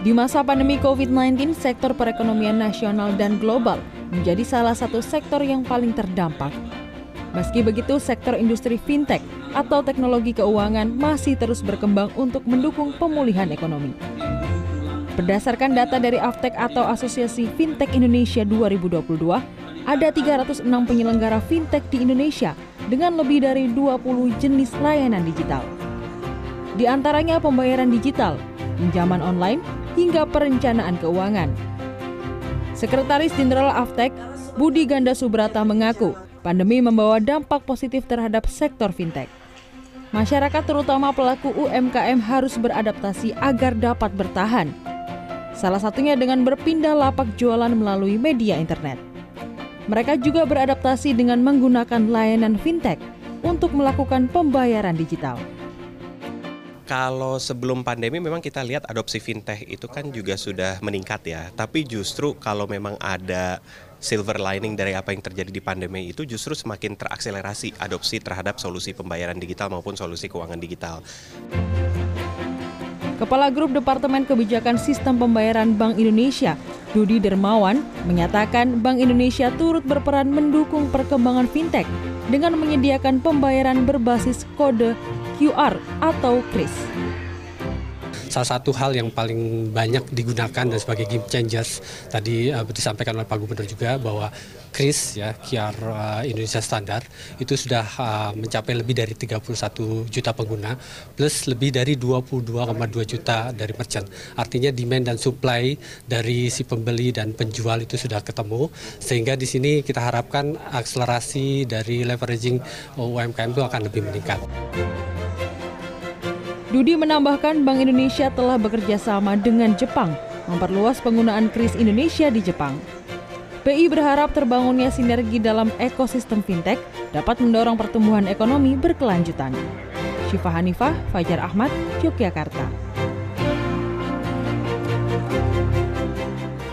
Di masa pandemi COVID-19, sektor perekonomian nasional dan global menjadi salah satu sektor yang paling terdampak. Meski begitu, sektor industri fintech atau teknologi keuangan masih terus berkembang untuk mendukung pemulihan ekonomi. Berdasarkan data dari Aftek atau Asosiasi Fintech Indonesia 2022, ada 306 penyelenggara fintech di Indonesia dengan lebih dari 20 jenis layanan digital. Di antaranya pembayaran digital, pinjaman online, hingga perencanaan keuangan. Sekretaris Jenderal Aftek, Budi Ganda Subrata mengaku, pandemi membawa dampak positif terhadap sektor fintech. Masyarakat terutama pelaku UMKM harus beradaptasi agar dapat bertahan. Salah satunya dengan berpindah lapak jualan melalui media internet. Mereka juga beradaptasi dengan menggunakan layanan fintech untuk melakukan pembayaran digital kalau sebelum pandemi memang kita lihat adopsi fintech itu kan juga sudah meningkat ya. Tapi justru kalau memang ada silver lining dari apa yang terjadi di pandemi itu justru semakin terakselerasi adopsi terhadap solusi pembayaran digital maupun solusi keuangan digital. Kepala Grup Departemen Kebijakan Sistem Pembayaran Bank Indonesia, Dudi Dermawan, menyatakan Bank Indonesia turut berperan mendukung perkembangan fintech dengan menyediakan pembayaran berbasis kode QR atau KRIS. Salah satu hal yang paling banyak digunakan dan sebagai game changers tadi uh, disampaikan oleh Pak Gubernur juga bahwa KRIS ya QR uh, Indonesia Standar itu sudah uh, mencapai lebih dari 31 juta pengguna plus lebih dari 22,2 juta dari merchant. Artinya demand dan supply dari si pembeli dan penjual itu sudah ketemu sehingga di sini kita harapkan akselerasi dari leveraging UMKM itu akan lebih meningkat. Dudi menambahkan Bank Indonesia telah bekerja sama dengan Jepang memperluas penggunaan kris Indonesia di Jepang. BI berharap terbangunnya sinergi dalam ekosistem fintech dapat mendorong pertumbuhan ekonomi berkelanjutan. Syifa Hanifah, Fajar Ahmad, Yogyakarta.